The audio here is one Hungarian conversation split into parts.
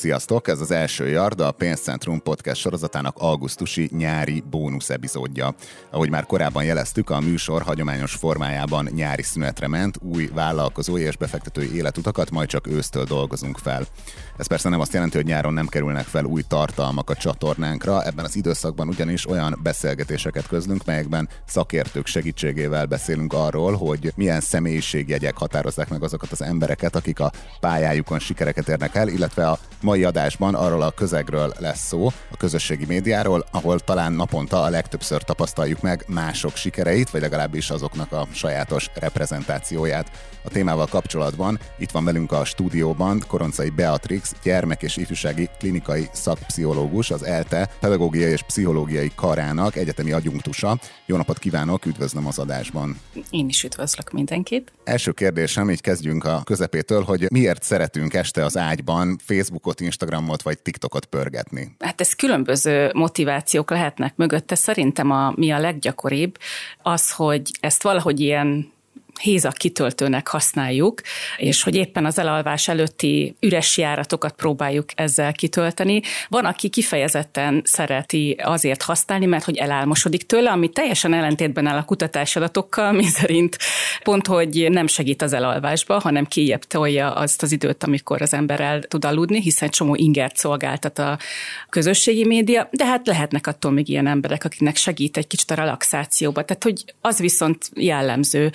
Sziasztok! Ez az első Yard, a Pénzcentrum podcast sorozatának augusztusi nyári bónusz epizódja. Ahogy már korábban jeleztük, a műsor hagyományos formájában nyári szünetre ment, új vállalkozói és befektetői életutakat majd csak ősztől dolgozunk fel. Ez persze nem azt jelenti, hogy nyáron nem kerülnek fel új tartalmak a csatornánkra, ebben az időszakban ugyanis olyan beszélgetéseket közlünk, melyekben szakértők segítségével beszélünk arról, hogy milyen személyiségjegyek határozzák meg azokat az embereket, akik a pályájukon sikereket érnek el, illetve a mai adásban arról a közegről lesz szó, a közösségi médiáról, ahol talán naponta a legtöbbször tapasztaljuk meg mások sikereit, vagy legalábbis azoknak a sajátos reprezentációját. A témával kapcsolatban itt van velünk a stúdióban Koroncai Beatrix, gyermek- és ifjúsági klinikai szakpszichológus, az ELTE pedagógiai és pszichológiai karának egyetemi adjunktusa. Jó napot kívánok, üdvözlöm az adásban. Én is üdvözlök mindenkit. Első kérdésem, így kezdjünk a közepétől, hogy miért szeretünk este az ágyban Facebookot, Instagramot vagy TikTokot pörgetni? Hát ez különböző motivációk lehetnek mögötte. Szerintem a, mi a leggyakoribb az, hogy ezt valahogy ilyen hézak kitöltőnek használjuk, és hogy éppen az elalvás előtti üres járatokat próbáljuk ezzel kitölteni. Van, aki kifejezetten szereti azért használni, mert hogy elálmosodik tőle, ami teljesen ellentétben áll a kutatási adatokkal, mi szerint pont, hogy nem segít az elalvásba, hanem kijebb tolja azt az időt, amikor az ember el tud aludni, hiszen csomó ingert szolgáltat a közösségi média, de hát lehetnek attól még ilyen emberek, akiknek segít egy kicsit a relaxációba. Tehát, hogy az viszont jellemző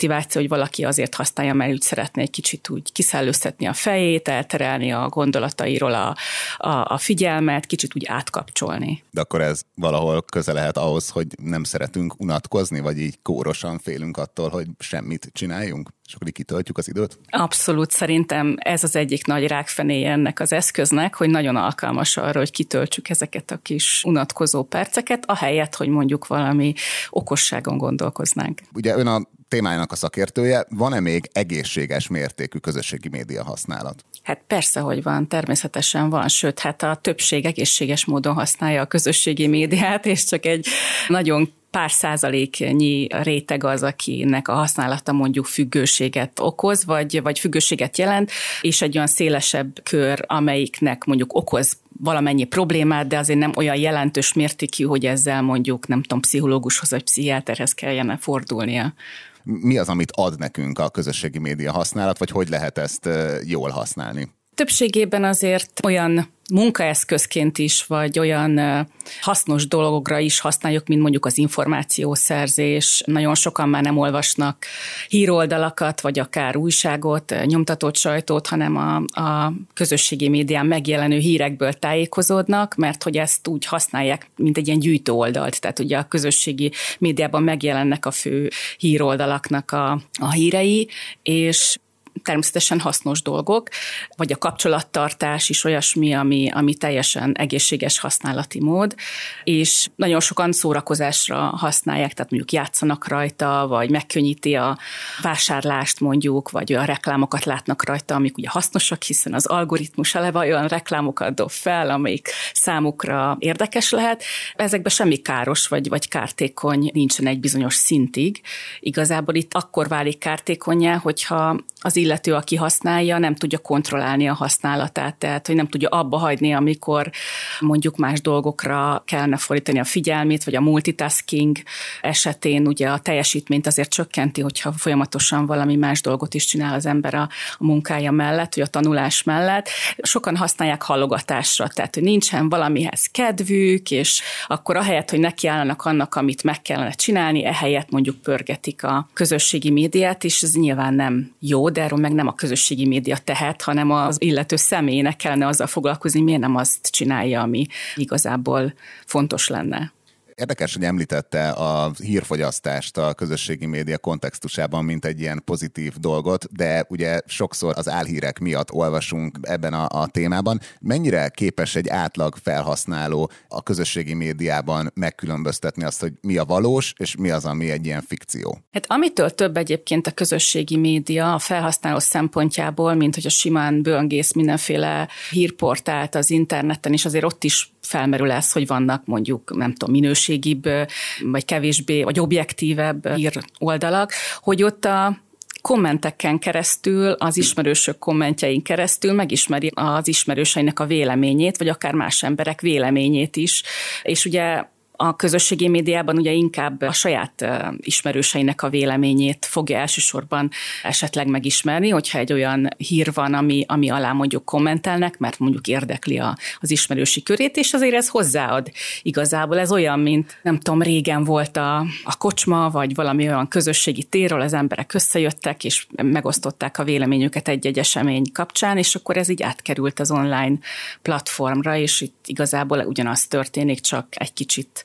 motiváció, hogy valaki azért használja, mert úgy szeretné egy kicsit úgy kiszellőztetni a fejét, elterelni a gondolatairól a, a, a figyelmet, kicsit úgy átkapcsolni. De akkor ez valahol köze lehet ahhoz, hogy nem szeretünk unatkozni, vagy így kórosan félünk attól, hogy semmit csináljunk? és akkor kitöltjük az időt? Abszolút, szerintem ez az egyik nagy rákfenéje ennek az eszköznek, hogy nagyon alkalmas arra, hogy kitöltsük ezeket a kis unatkozó perceket, ahelyett, hogy mondjuk valami okosságon gondolkoznánk. Ugye ön a témájának a szakértője, van-e még egészséges mértékű közösségi média használat? Hát persze, hogy van, természetesen van, sőt, hát a többség egészséges módon használja a közösségi médiát, és csak egy nagyon pár százaléknyi réteg az, akinek a használata mondjuk függőséget okoz, vagy, vagy függőséget jelent, és egy olyan szélesebb kör, amelyiknek mondjuk okoz valamennyi problémát, de azért nem olyan jelentős mértékű, hogy ezzel mondjuk, nem tudom, pszichológushoz vagy pszichiáterhez kellene fordulnia mi az, amit ad nekünk a közösségi média használat, vagy hogy lehet ezt jól használni? Többségében azért olyan munkaeszközként is, vagy olyan hasznos dolgokra is használjuk, mint mondjuk az információszerzés. Nagyon sokan már nem olvasnak híroldalakat, vagy akár újságot, nyomtatott sajtót, hanem a, a közösségi médián megjelenő hírekből tájékozódnak, mert hogy ezt úgy használják, mint egy ilyen gyűjtő oldalt. Tehát ugye a közösségi médiában megjelennek a fő híroldalaknak a, a hírei, és természetesen hasznos dolgok, vagy a kapcsolattartás is olyasmi, ami, ami teljesen egészséges használati mód, és nagyon sokan szórakozásra használják, tehát mondjuk játszanak rajta, vagy megkönnyíti a vásárlást mondjuk, vagy olyan reklámokat látnak rajta, amik ugye hasznosak, hiszen az algoritmus eleve olyan reklámokat dob fel, amik számukra érdekes lehet. Ezekben semmi káros vagy, vagy kártékony nincsen egy bizonyos szintig. Igazából itt akkor válik kártékonyá, hogyha az illető, aki használja, nem tudja kontrollálni a használatát, tehát hogy nem tudja abba hagyni, amikor mondjuk más dolgokra kellene fordítani a figyelmét, vagy a multitasking esetén ugye a teljesítményt azért csökkenti, hogyha folyamatosan valami más dolgot is csinál az ember a, a munkája mellett, vagy a tanulás mellett. Sokan használják hallogatásra, tehát hogy nincsen valamihez kedvük, és akkor ahelyett, hogy nekiállnak annak, amit meg kellene csinálni, ehelyett mondjuk pörgetik a közösségi médiát, és ez nyilván nem jó, de erről meg nem a közösségi média tehet, hanem az illető személynek kellene azzal foglalkozni, miért nem azt csinálja, ami igazából fontos lenne. Érdekes, hogy említette a hírfogyasztást a közösségi média kontextusában, mint egy ilyen pozitív dolgot, de ugye sokszor az álhírek miatt olvasunk ebben a, a témában. Mennyire képes egy átlag felhasználó a közösségi médiában megkülönböztetni azt, hogy mi a valós, és mi az, ami egy ilyen fikció? Hát amitől több egyébként a közösségi média a felhasználó szempontjából, mint hogy a simán böngész mindenféle hírportált az interneten, és azért ott is felmerül ez, hogy vannak mondjuk, nem tudom, minőség közösségibb, vagy kevésbé, vagy objektívebb hír oldalak, hogy ott a kommenteken keresztül, az ismerősök kommentjein keresztül megismeri az ismerőseinek a véleményét, vagy akár más emberek véleményét is. És ugye a közösségi médiában ugye inkább a saját ismerőseinek a véleményét fogja elsősorban esetleg megismerni, hogyha egy olyan hír van, ami, ami alá mondjuk kommentelnek, mert mondjuk érdekli a, az ismerősi körét, és azért ez hozzáad igazából. Ez olyan, mint nem tudom, régen volt a, a kocsma, vagy valami olyan közösségi térről az emberek összejöttek, és megosztották a véleményüket egy-egy esemény kapcsán, és akkor ez így átkerült az online platformra, és itt igazából ugyanaz történik, csak egy kicsit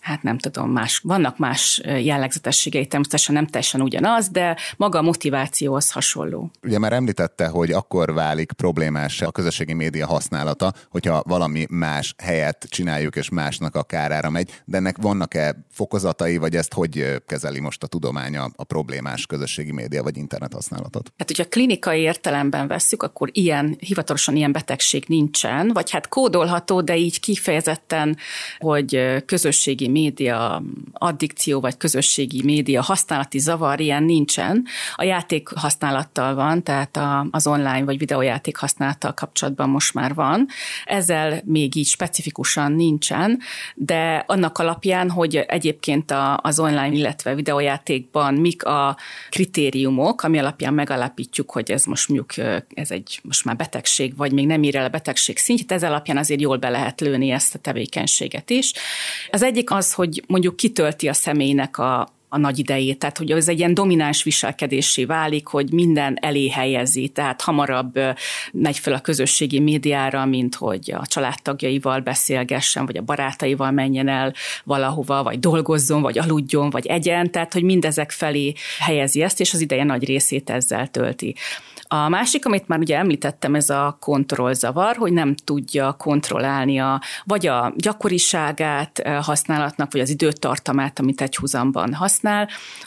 hát nem tudom, más, vannak más jellegzetességei, természetesen nem teljesen ugyanaz, de maga a motiváció az hasonló. Ugye már említette, hogy akkor válik problémás a közösségi média használata, hogyha valami más helyet csináljuk, és másnak a kárára megy, de ennek vannak-e fokozatai, vagy ezt hogy kezeli most a tudománya a problémás közösségi média vagy internet használatot? Hát, hogyha klinikai értelemben vesszük, akkor ilyen, hivatalosan ilyen betegség nincsen, vagy hát kódolható, de így kifejezetten, hogy közösségi média addikció vagy közösségi média használati zavar, ilyen nincsen. A játék használattal van, tehát a, az online vagy videójáték használattal kapcsolatban most már van. Ezzel még így specifikusan nincsen, de annak alapján, hogy egyébként a, az online, illetve videójátékban mik a kritériumok, ami alapján megalapítjuk, hogy ez most mondjuk ez egy most már betegség, vagy még nem ír el a betegség szintjét, ez alapján azért jól be lehet lőni ezt a tevékenységet is. Az egyik az, hogy mondjuk kitölti a személynek a, a nagy idejét, tehát hogy ez egy ilyen domináns viselkedésé válik, hogy minden elé helyezi, tehát hamarabb megy fel a közösségi médiára, mint hogy a családtagjaival beszélgessen, vagy a barátaival menjen el valahova, vagy dolgozzon, vagy aludjon, vagy egyen, tehát hogy mindezek felé helyezi ezt, és az ideje nagy részét ezzel tölti. A másik, amit már ugye említettem, ez a kontrollzavar, hogy nem tudja kontrollálni a, vagy a gyakoriságát használatnak, vagy az időtartamát, amit egy húzamban használ.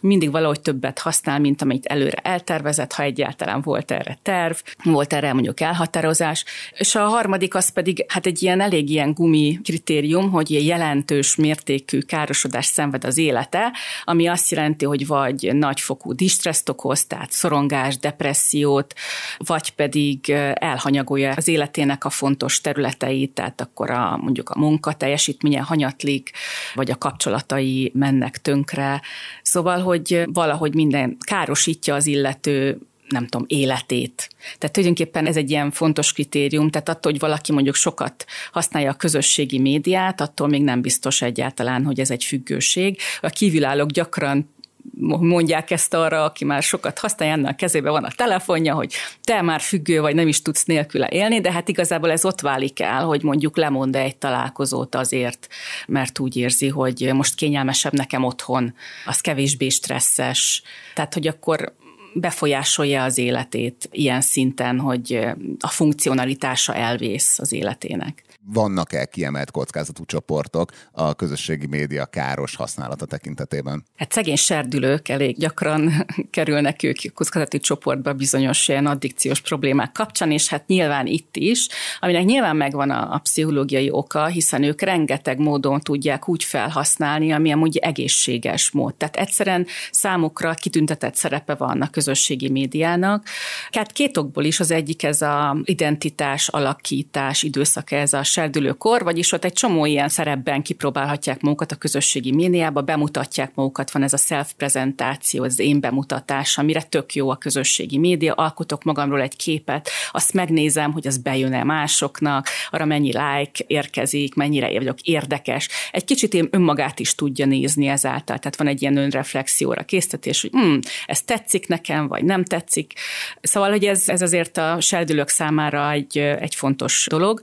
Mindig valahogy többet használ, mint amit előre eltervezett, ha egyáltalán volt erre terv, volt erre mondjuk elhatározás. És a harmadik az pedig hát egy ilyen elég ilyen gumi kritérium, hogy ilyen jelentős mértékű károsodás szenved az élete, ami azt jelenti, hogy vagy nagyfokú distresszt okoz, tehát szorongás, depressziót, vagy pedig elhanyagolja az életének a fontos területeit, tehát akkor a, mondjuk a munka teljesítménye hanyatlik, vagy a kapcsolatai mennek tönkre. Szóval, hogy valahogy minden károsítja az illető nem tudom, életét. Tehát tulajdonképpen ez egy ilyen fontos kritérium, tehát attól, hogy valaki mondjuk sokat használja a közösségi médiát, attól még nem biztos egyáltalán, hogy ez egy függőség. A kívülállók gyakran mondják ezt arra, aki már sokat használja, ennek a kezébe van a telefonja, hogy te már függő vagy, nem is tudsz nélküle élni, de hát igazából ez ott válik el, hogy mondjuk lemond egy találkozót azért, mert úgy érzi, hogy most kényelmesebb nekem otthon, az kevésbé stresszes. Tehát, hogy akkor befolyásolja az életét ilyen szinten, hogy a funkcionalitása elvész az életének vannak-e kiemelt kockázatú csoportok a közösségi média káros használata tekintetében? Hát szegény serdülők elég gyakran kerülnek ők kockázati csoportba bizonyos ilyen addikciós problémák kapcsán, és hát nyilván itt is, aminek nyilván megvan a, a pszichológiai oka, hiszen ők rengeteg módon tudják úgy felhasználni, ami amúgy egészséges mód. Tehát egyszerűen számukra kitüntetett szerepe van a közösségi médiának. Hát két okból is, az egyik ez a identitás alakítás időszaka, ez a serdülőkor, vagyis ott egy csomó ilyen szerepben kipróbálhatják magukat a közösségi médiába, bemutatják magukat, van ez a self-prezentáció, az én bemutatás, amire tök jó a közösségi média, alkotok magamról egy képet, azt megnézem, hogy az bejön-e másoknak, arra mennyi like érkezik, mennyire vagyok érdekes. Egy kicsit én önmagát is tudja nézni ezáltal, tehát van egy ilyen önreflexióra késztetés, hogy hm, ez tetszik nekem, vagy nem tetszik. Szóval, hogy ez, ez azért a serdülők számára egy, egy fontos dolog.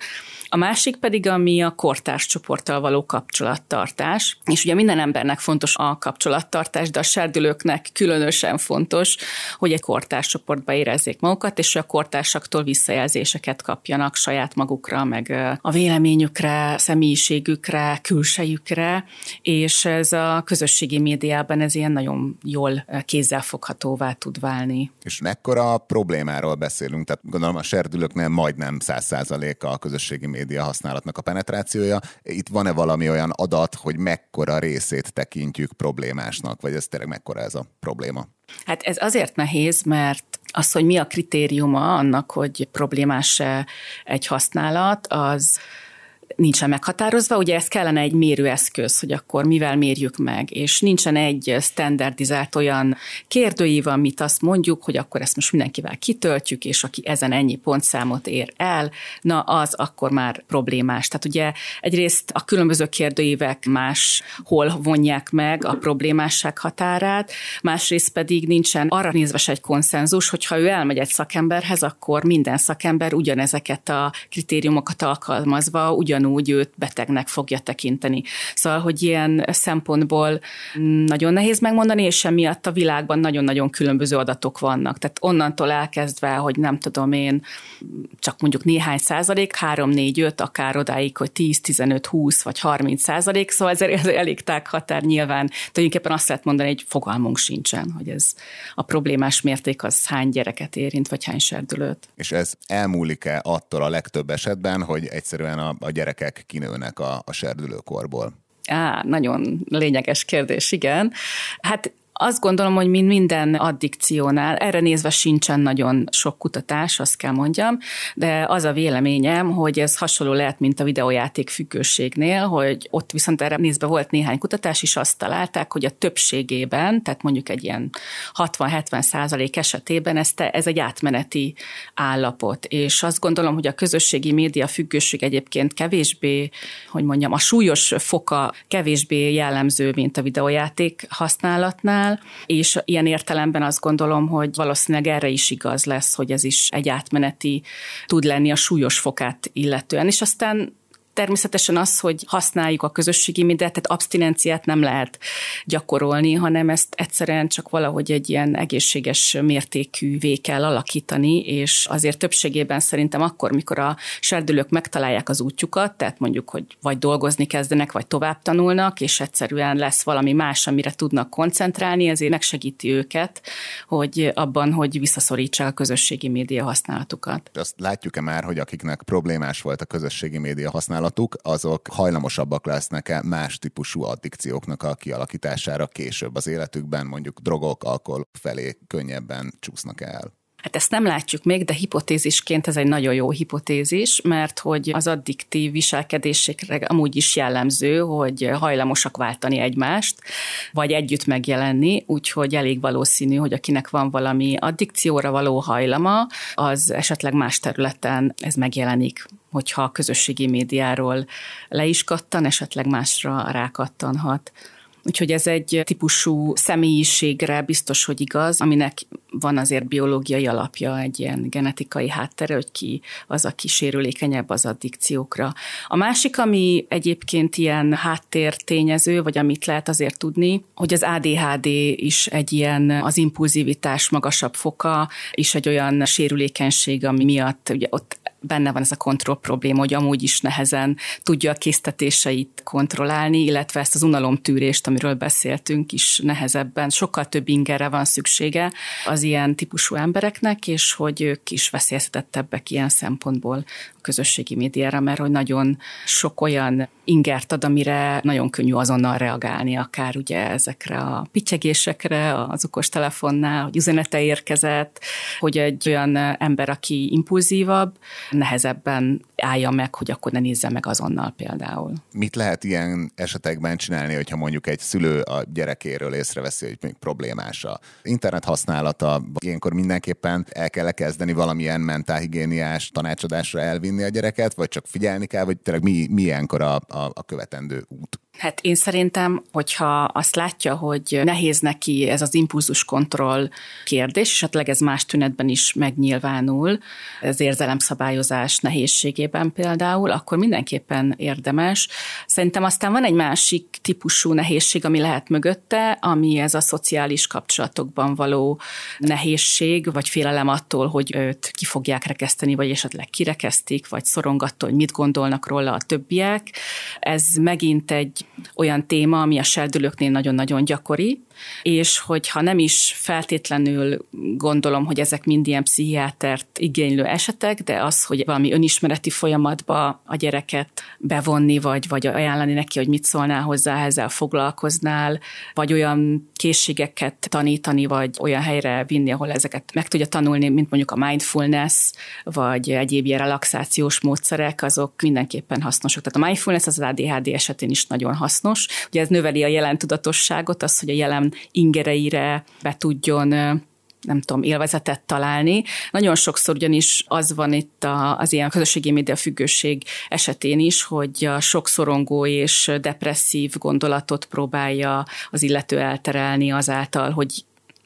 A másik pedig, ami a kortárs csoporttal való kapcsolattartás. És ugye minden embernek fontos a kapcsolattartás, de a serdülőknek különösen fontos, hogy egy kortárs csoportba érezzék magukat, és a kortársaktól visszajelzéseket kapjanak saját magukra, meg a véleményükre, személyiségükre, külsejükre, és ez a közösségi médiában ez ilyen nagyon jól kézzelfoghatóvá tud válni. És mekkora problémáról beszélünk? Tehát gondolom a serdülőknél majdnem száz a közösségi média felhasználatnak a penetrációja. Itt van-e valami olyan adat, hogy mekkora részét tekintjük problémásnak, vagy ez tényleg mekkora ez a probléma? Hát ez azért nehéz, mert az, hogy mi a kritériuma annak, hogy problémás egy használat, az nincsen meghatározva, ugye ez kellene egy mérőeszköz, hogy akkor mivel mérjük meg, és nincsen egy standardizált olyan kérdőív, amit azt mondjuk, hogy akkor ezt most mindenkivel kitöltjük, és aki ezen ennyi pontszámot ér el, na az akkor már problémás. Tehát ugye egyrészt a különböző kérdőívek más hol vonják meg a problémásság határát, másrészt pedig nincsen arra nézve se egy konszenzus, hogyha ő elmegy egy szakemberhez, akkor minden szakember ugyanezeket a kritériumokat alkalmazva ugyanúgy ugyanúgy őt betegnek fogja tekinteni. Szóval, hogy ilyen szempontból nagyon nehéz megmondani, és emiatt a világban nagyon-nagyon különböző adatok vannak. Tehát onnantól elkezdve, hogy nem tudom én, csak mondjuk néhány százalék, 3, 4, 5, akár odáig, hogy 10, 15, 20 vagy 30 százalék, szóval ez, ez elég tág határ nyilván. Tulajdonképpen azt lehet mondani, hogy fogalmunk sincsen, hogy ez a problémás mérték az hány gyereket érint, vagy hány serdülőt. És ez elmúlik-e attól a legtöbb esetben, hogy egyszerűen a, a gyerek gyerekek kinőnek a, a serdülőkorból? Á, nagyon lényeges kérdés, igen. Hát azt gondolom, hogy mint minden addikciónál, erre nézve sincsen nagyon sok kutatás, azt kell mondjam, de az a véleményem, hogy ez hasonló lehet, mint a videójáték függőségnél, hogy ott viszont erre nézve volt néhány kutatás, és azt találták, hogy a többségében, tehát mondjuk egy ilyen 60-70 százalék esetében ez, te, ez egy átmeneti állapot. És azt gondolom, hogy a közösségi média függőség egyébként kevésbé, hogy mondjam, a súlyos foka kevésbé jellemző, mint a videójáték használatnál, el, és ilyen értelemben azt gondolom, hogy valószínűleg erre is igaz lesz, hogy ez is egy átmeneti tud lenni a súlyos fokát illetően, és aztán természetesen az, hogy használjuk a közösségi médiát, tehát abstinenciát nem lehet gyakorolni, hanem ezt egyszerűen csak valahogy egy ilyen egészséges mértékűvé kell alakítani, és azért többségében szerintem akkor, mikor a serdülők megtalálják az útjukat, tehát mondjuk, hogy vagy dolgozni kezdenek, vagy tovább tanulnak, és egyszerűen lesz valami más, amire tudnak koncentrálni, ezért megsegíti őket, hogy abban, hogy visszaszorítsák a közösségi média használatukat. Azt látjuk-e már, hogy akiknek problémás volt a közösségi média használat, használatuk, azok hajlamosabbak lesznek-e más típusú addikcióknak a kialakítására később az életükben, mondjuk drogok, alkohol felé könnyebben csúsznak el? Hát ezt nem látjuk még, de hipotézisként ez egy nagyon jó hipotézis, mert hogy az addiktív viselkedésekre amúgy is jellemző, hogy hajlamosak váltani egymást, vagy együtt megjelenni, úgyhogy elég valószínű, hogy akinek van valami addikcióra való hajlama, az esetleg más területen ez megjelenik hogyha a közösségi médiáról le is kattan, esetleg másra rákattanhat. Úgyhogy ez egy típusú személyiségre biztos, hogy igaz, aminek van azért biológiai alapja, egy ilyen genetikai háttere, hogy ki az, aki sérülékenyebb az addikciókra. A másik, ami egyébként ilyen háttértényező, vagy amit lehet azért tudni, hogy az ADHD is egy ilyen az impulzivitás magasabb foka, és egy olyan sérülékenység, ami miatt ugye ott benne van ez a kontroll probléma, hogy amúgy is nehezen tudja a késztetéseit kontrollálni, illetve ezt az unalomtűrést, amiről beszéltünk is nehezebben. Sokkal több ingerre van szüksége az ilyen típusú embereknek, és hogy ők is veszélyeztetettebbek ilyen szempontból a közösségi médiára, mert hogy nagyon sok olyan ingert ad, amire nagyon könnyű azonnal reagálni, akár ugye ezekre a picsegésekre az okostelefonnál, hogy üzenete érkezett, hogy egy olyan ember, aki impulzívabb, nehezebben állja meg, hogy akkor ne nézze meg azonnal például. Mit lehet ilyen esetekben csinálni, hogyha mondjuk egy szülő a gyerekéről észreveszi, hogy még problémás a internet használata, ilyenkor mindenképpen el kell kezdeni valamilyen mentálhigiéniás tanácsadásra elvinni a gyereket, vagy csak figyelni kell, vagy tényleg mi, mi ilyenkor a, a, a követendő út? Hát én szerintem, hogyha azt látja, hogy nehéz neki ez az impulzuskontroll kérdés, és esetleg ez más tünetben is megnyilvánul, az érzelemszabályozás nehézségében például, akkor mindenképpen érdemes. Szerintem aztán van egy másik típusú nehézség, ami lehet mögötte, ami ez a szociális kapcsolatokban való nehézség, vagy félelem attól, hogy őt ki fogják rekeszteni, vagy esetleg kirekesztik, vagy szorongattól, hogy mit gondolnak róla a többiek. Ez megint egy olyan téma, ami a serdülőknél nagyon-nagyon gyakori, és hogyha nem is feltétlenül gondolom, hogy ezek mind ilyen pszichiátert igénylő esetek, de az, hogy valami önismereti folyamatba a gyereket bevonni, vagy, vagy ajánlani neki, hogy mit szólnál hozzá, ezzel foglalkoznál, vagy olyan készségeket tanítani, vagy olyan helyre vinni, ahol ezeket meg tudja tanulni, mint mondjuk a mindfulness, vagy egyéb ilyen relaxációs módszerek, azok mindenképpen hasznosak. Tehát a mindfulness az ADHD esetén is nagyon hasznos. Ugye ez növeli a jelen tudatosságot, az, hogy a jelen ingereire be tudjon nem tudom, élvezetet találni. Nagyon sokszor ugyanis az van itt a, az ilyen közösségi média függőség esetén is, hogy a sok szorongó és depresszív gondolatot próbálja az illető elterelni azáltal, hogy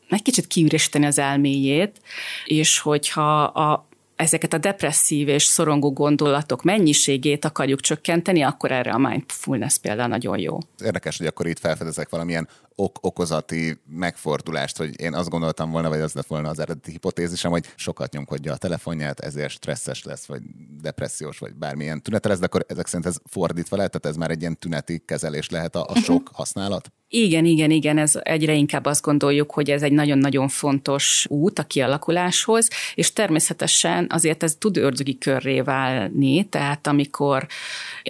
egy kicsit kiüresteni az elméjét, és hogyha a, ezeket a depresszív és szorongó gondolatok mennyiségét akarjuk csökkenteni, akkor erre a mindfulness például nagyon jó. Érdekes, hogy akkor itt felfedezek valamilyen ok-okozati megfordulást, hogy én azt gondoltam volna, vagy az lett volna az eredeti hipotézisem, hogy sokat nyomkodja a telefonját, ezért stresszes lesz, vagy depressziós, vagy bármilyen tünete lesz, de akkor ezek szerint ez fordítva lehet, tehát ez már egy ilyen tüneti kezelés lehet a, a sok használat? Igen, igen, igen, ez egyre inkább azt gondoljuk, hogy ez egy nagyon-nagyon fontos út a kialakuláshoz, és természetesen azért ez tud ördögi körré válni, tehát amikor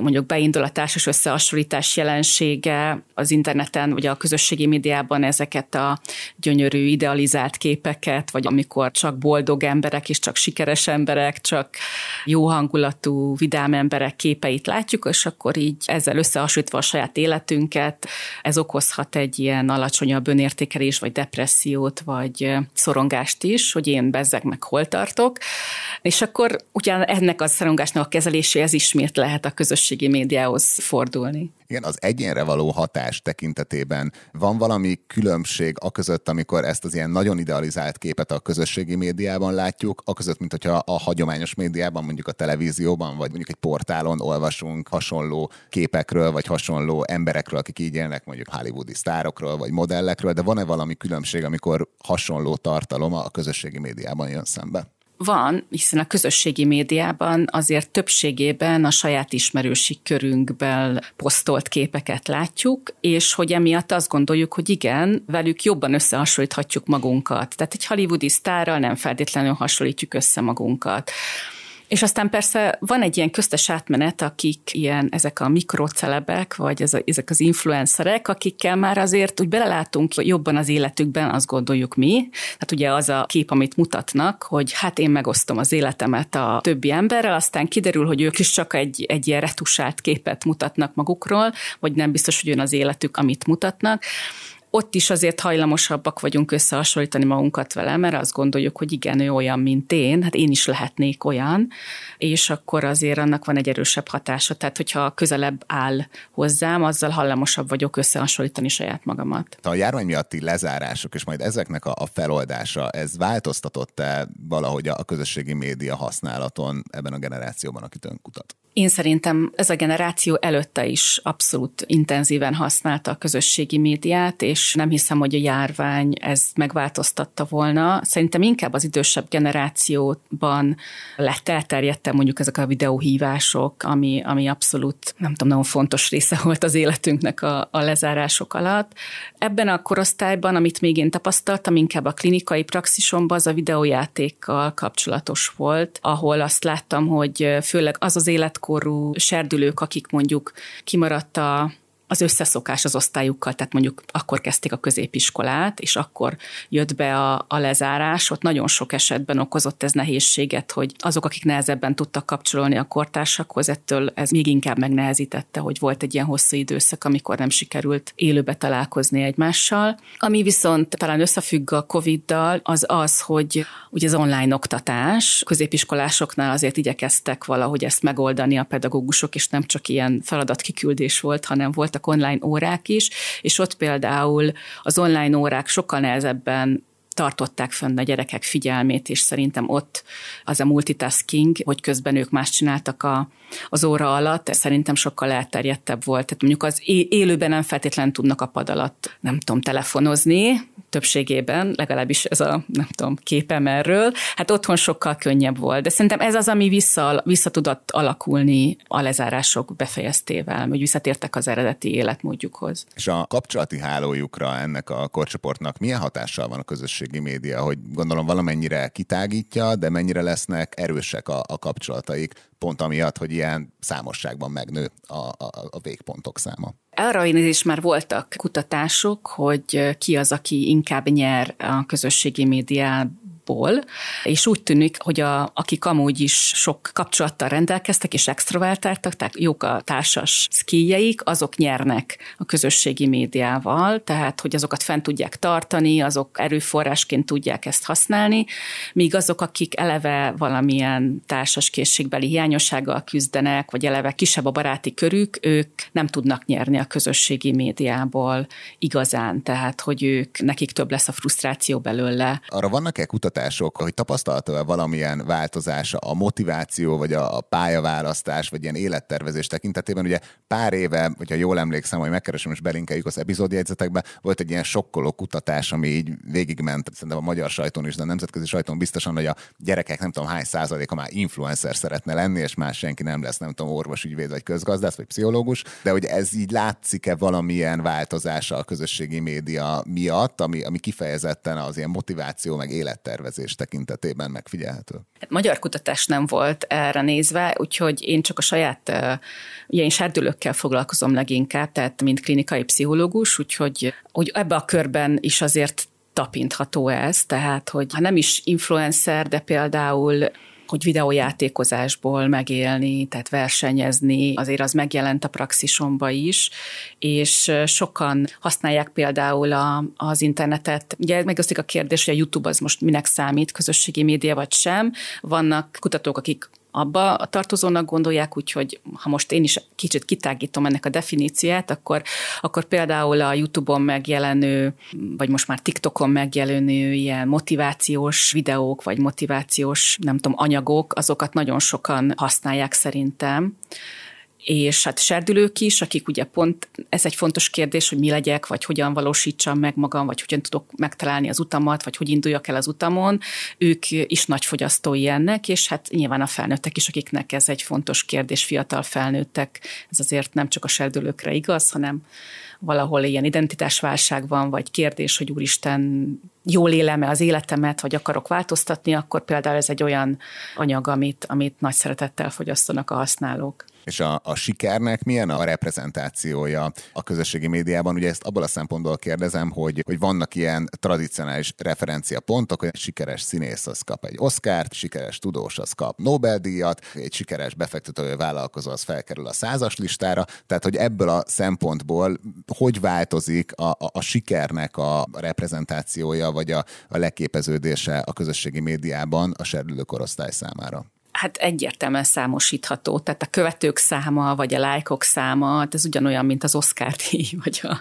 mondjuk beindul a társas összehasonlítás jelensége az interneten, vagy a közösségi médiában ezeket a gyönyörű idealizált képeket, vagy amikor csak boldog emberek és csak sikeres emberek, csak jó hangulatú, vidám emberek képeit látjuk, és akkor így ezzel összehasonlítva a saját életünket, ez okoz okozhat egy ilyen alacsonyabb önértékelés, vagy depressziót, vagy szorongást is, hogy én bezzeg meg hol tartok. És akkor ugyan ennek a szorongásnak a kezeléséhez ismét lehet a közösségi médiához fordulni. Igen, az egyénre való hatás tekintetében van valami különbség a között, amikor ezt az ilyen nagyon idealizált képet a közösségi médiában látjuk, a között, mint hogyha a hagyományos médiában, mondjuk a televízióban, vagy mondjuk egy portálon olvasunk hasonló képekről, vagy hasonló emberekről, akik így élnek, mondjuk hollywoodi sztárokról, vagy modellekről, de van-e valami különbség, amikor hasonló tartalom a közösségi médiában jön szembe? Van, hiszen a közösségi médiában azért többségében a saját ismerősi körünkben posztolt képeket látjuk, és hogy emiatt azt gondoljuk, hogy igen, velük jobban összehasonlíthatjuk magunkat. Tehát egy hollywoodi sztárral nem feltétlenül hasonlítjuk össze magunkat. És aztán persze van egy ilyen köztes átmenet, akik ilyen, ezek a mikrocelebek, vagy ez a, ezek az influencerek, akikkel már azért úgy belelátunk jobban az életükben, azt gondoljuk mi. Tehát ugye az a kép, amit mutatnak, hogy hát én megosztom az életemet a többi emberrel, aztán kiderül, hogy ők is csak egy, egy ilyen retusált képet mutatnak magukról, vagy nem biztos, hogy jön az életük, amit mutatnak ott is azért hajlamosabbak vagyunk összehasonlítani magunkat vele, mert azt gondoljuk, hogy igen, ő olyan, mint én, hát én is lehetnék olyan, és akkor azért annak van egy erősebb hatása. Tehát, hogyha közelebb áll hozzám, azzal hajlamosabb vagyok összehasonlítani saját magamat. A járvány miatti lezárások és majd ezeknek a, a feloldása, ez változtatott-e valahogy a közösségi média használaton ebben a generációban, akit ön kutat? Én szerintem ez a generáció előtte is abszolút intenzíven használta a közösségi médiát, és nem hiszem, hogy a járvány ezt megváltoztatta volna. Szerintem inkább az idősebb generációban lett elterjedte mondjuk ezek a videóhívások, ami, ami abszolút, nem tudom, nagyon fontos része volt az életünknek a, a lezárások alatt. Ebben a korosztályban, amit még én tapasztaltam, inkább a klinikai praxisomban az a videójátékkal kapcsolatos volt, ahol azt láttam, hogy főleg az az élet korú serdülők, akik mondjuk kimaradt a az összeszokás az osztályukkal, tehát mondjuk akkor kezdték a középiskolát, és akkor jött be a, a lezárás, ott nagyon sok esetben okozott ez nehézséget, hogy azok, akik nehezebben tudtak kapcsolódni a kortársakhoz, ettől ez még inkább megnehezítette, hogy volt egy ilyen hosszú időszak, amikor nem sikerült élőbe találkozni egymással. Ami viszont talán összefügg a Covid-dal, az az, hogy ugye az online oktatás, középiskolásoknál azért igyekeztek valahogy ezt megoldani a pedagógusok, és nem csak ilyen feladatkiküldés volt, hanem voltak voltak online órák is, és ott például az online órák sokkal nehezebben tartották fönn a gyerekek figyelmét, és szerintem ott az a multitasking, hogy közben ők más csináltak a, az óra alatt, szerintem sokkal elterjedtebb volt. Tehát mondjuk az élőben nem feltétlenül tudnak a pad alatt, nem tudom, telefonozni, többségében, legalábbis ez a, nem tudom, képem erről, hát otthon sokkal könnyebb volt. De szerintem ez az, ami vissza, vissza tudott alakulni a lezárások befejeztével, hogy visszatértek az eredeti életmódjukhoz. És a kapcsolati hálójukra ennek a korcsoportnak milyen hatással van a közösségi média, hogy gondolom valamennyire kitágítja, de mennyire lesznek erősek a, a kapcsolataik, pont amiatt, hogy ilyen számosságban megnő a, a, a végpontok száma. Arra is már voltak kutatások, hogy ki az, aki inkább nyer a közösségi médiában ból, és úgy tűnik, hogy a, akik amúgy is sok kapcsolattal rendelkeztek és extrovertáltak, tehát jók a társas szkíjeik, azok nyernek a közösségi médiával, tehát hogy azokat fent tudják tartani, azok erőforrásként tudják ezt használni, míg azok, akik eleve valamilyen társas készségbeli hiányossággal küzdenek, vagy eleve kisebb a baráti körük, ők nem tudnak nyerni a közösségi médiából igazán, tehát hogy ők, nekik több lesz a frusztráció belőle. Arra vannak-e kutatások, kutatások, hogy tapasztalta-e valamilyen változása a motiváció, vagy a pályaválasztás, vagy ilyen élettervezés tekintetében? Ugye pár éve, hogyha jól emlékszem, hogy megkeresem és belinkeljük az epizódjegyzetekbe, volt egy ilyen sokkoló kutatás, ami így végigment, szerintem a magyar sajton is, de a nemzetközi sajton biztosan, hogy a gyerekek nem tudom hány százaléka már influencer szeretne lenni, és más senki nem lesz, nem tudom, orvosügyvéd, vagy közgazdász, vagy pszichológus, de hogy ez így látszik-e valamilyen változása a közösségi média miatt, ami, ami kifejezetten az ilyen motiváció, meg élettervezés tervezés tekintetében megfigyelhető? Hát magyar kutatás nem volt erre nézve, úgyhogy én csak a saját, ugye én serdülőkkel foglalkozom leginkább, tehát mint klinikai pszichológus, úgyhogy hogy ebbe a körben is azért tapintható ez, tehát hogy ha nem is influencer, de például hogy videójátékozásból megélni, tehát versenyezni, azért az megjelent a praxisomba is, és sokan használják például a, az internetet. Ugye megosztik a kérdés, hogy a YouTube az most minek számít, közösségi média vagy sem. Vannak kutatók, akik abba. A tartozónak gondolják, úgyhogy ha most én is kicsit kitágítom ennek a definíciát, akkor, akkor például a YouTube-on megjelenő, vagy most már TikTokon megjelenő ilyen motivációs videók, vagy motivációs, nem tudom, anyagok, azokat nagyon sokan használják szerintem és hát serdülők is, akik ugye pont, ez egy fontos kérdés, hogy mi legyek, vagy hogyan valósítsam meg magam, vagy hogyan tudok megtalálni az utamat, vagy hogy induljak el az utamon, ők is nagy fogyasztói ennek, és hát nyilván a felnőttek is, akiknek ez egy fontos kérdés, fiatal felnőttek, ez azért nem csak a serdülőkre igaz, hanem valahol ilyen identitásválság van, vagy kérdés, hogy úristen, jól élem-e az életemet, vagy akarok változtatni, akkor például ez egy olyan anyag, amit, amit nagy szeretettel fogyasztanak a használók. És a, a sikernek milyen a reprezentációja a közösségi médiában? Ugye ezt abból a szempontból kérdezem, hogy, hogy vannak ilyen tradicionális referenciapontok, hogy egy sikeres színész az kap egy Oscárt, sikeres tudós az kap Nobel-díjat, egy sikeres befektető vállalkozó az felkerül a százas listára, tehát hogy ebből a szempontból hogy változik a, a, a sikernek a reprezentációja, vagy a, a leképeződése a közösségi médiában a serdülő korosztály számára? Hát egyértelműen számosítható. Tehát a követők száma, vagy a lájkok száma, hát ez ugyanolyan, mint az Oscar díj, vagy, a,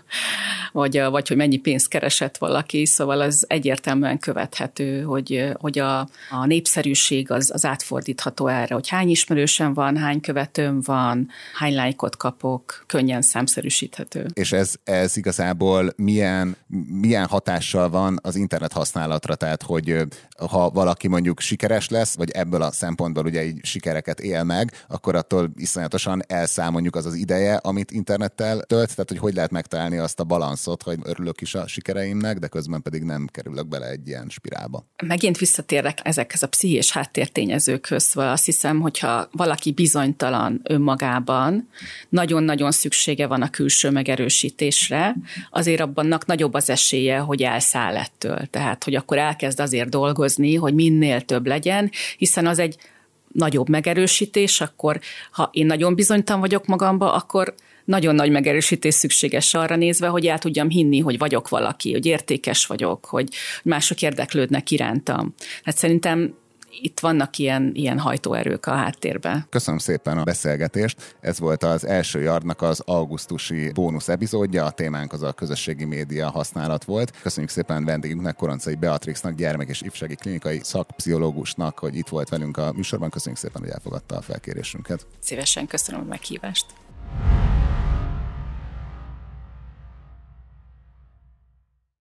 vagy, a, vagy hogy mennyi pénzt keresett valaki, szóval az egyértelműen követhető, hogy, hogy a, a népszerűség az, az átfordítható erre, hogy hány ismerősem van, hány követőm van, hány lájkot kapok, könnyen számszerűsíthető. És ez, ez igazából milyen, milyen hatással van az internet használatra, tehát hogy ha valaki mondjuk sikeres lesz, vagy ebből a szempontból fiatal ugye így sikereket él meg, akkor attól iszonyatosan elszáll mondjuk az az ideje, amit internettel tölt, tehát hogy hogy lehet megtalálni azt a balanszot, hogy örülök is a sikereimnek, de közben pedig nem kerülök bele egy ilyen spirálba. Megint visszatérek ezekhez a pszichés háttértényezőkhöz, szóval azt hiszem, hogyha valaki bizonytalan önmagában, nagyon-nagyon szüksége van a külső megerősítésre, azért abbannak nagyobb az esélye, hogy elszáll ettől. Tehát, hogy akkor elkezd azért dolgozni, hogy minél több legyen, hiszen az egy nagyobb megerősítés, akkor ha én nagyon bizonytalan vagyok magamba, akkor nagyon nagy megerősítés szükséges arra nézve, hogy el tudjam hinni, hogy vagyok valaki, hogy értékes vagyok, hogy mások érdeklődnek irántam. Hát szerintem itt vannak ilyen, ilyen hajtóerők a háttérben. Köszönöm szépen a beszélgetést. Ez volt az első Yardnak az augusztusi bónusz epizódja. A témánk az a közösségi média használat volt. Köszönjük szépen vendégünknek, Koroncai Beatrixnak, gyermek és ifjúsági klinikai szakpszichológusnak, hogy itt volt velünk a műsorban. Köszönjük szépen, hogy elfogadta a felkérésünket. Szívesen köszönöm a meghívást.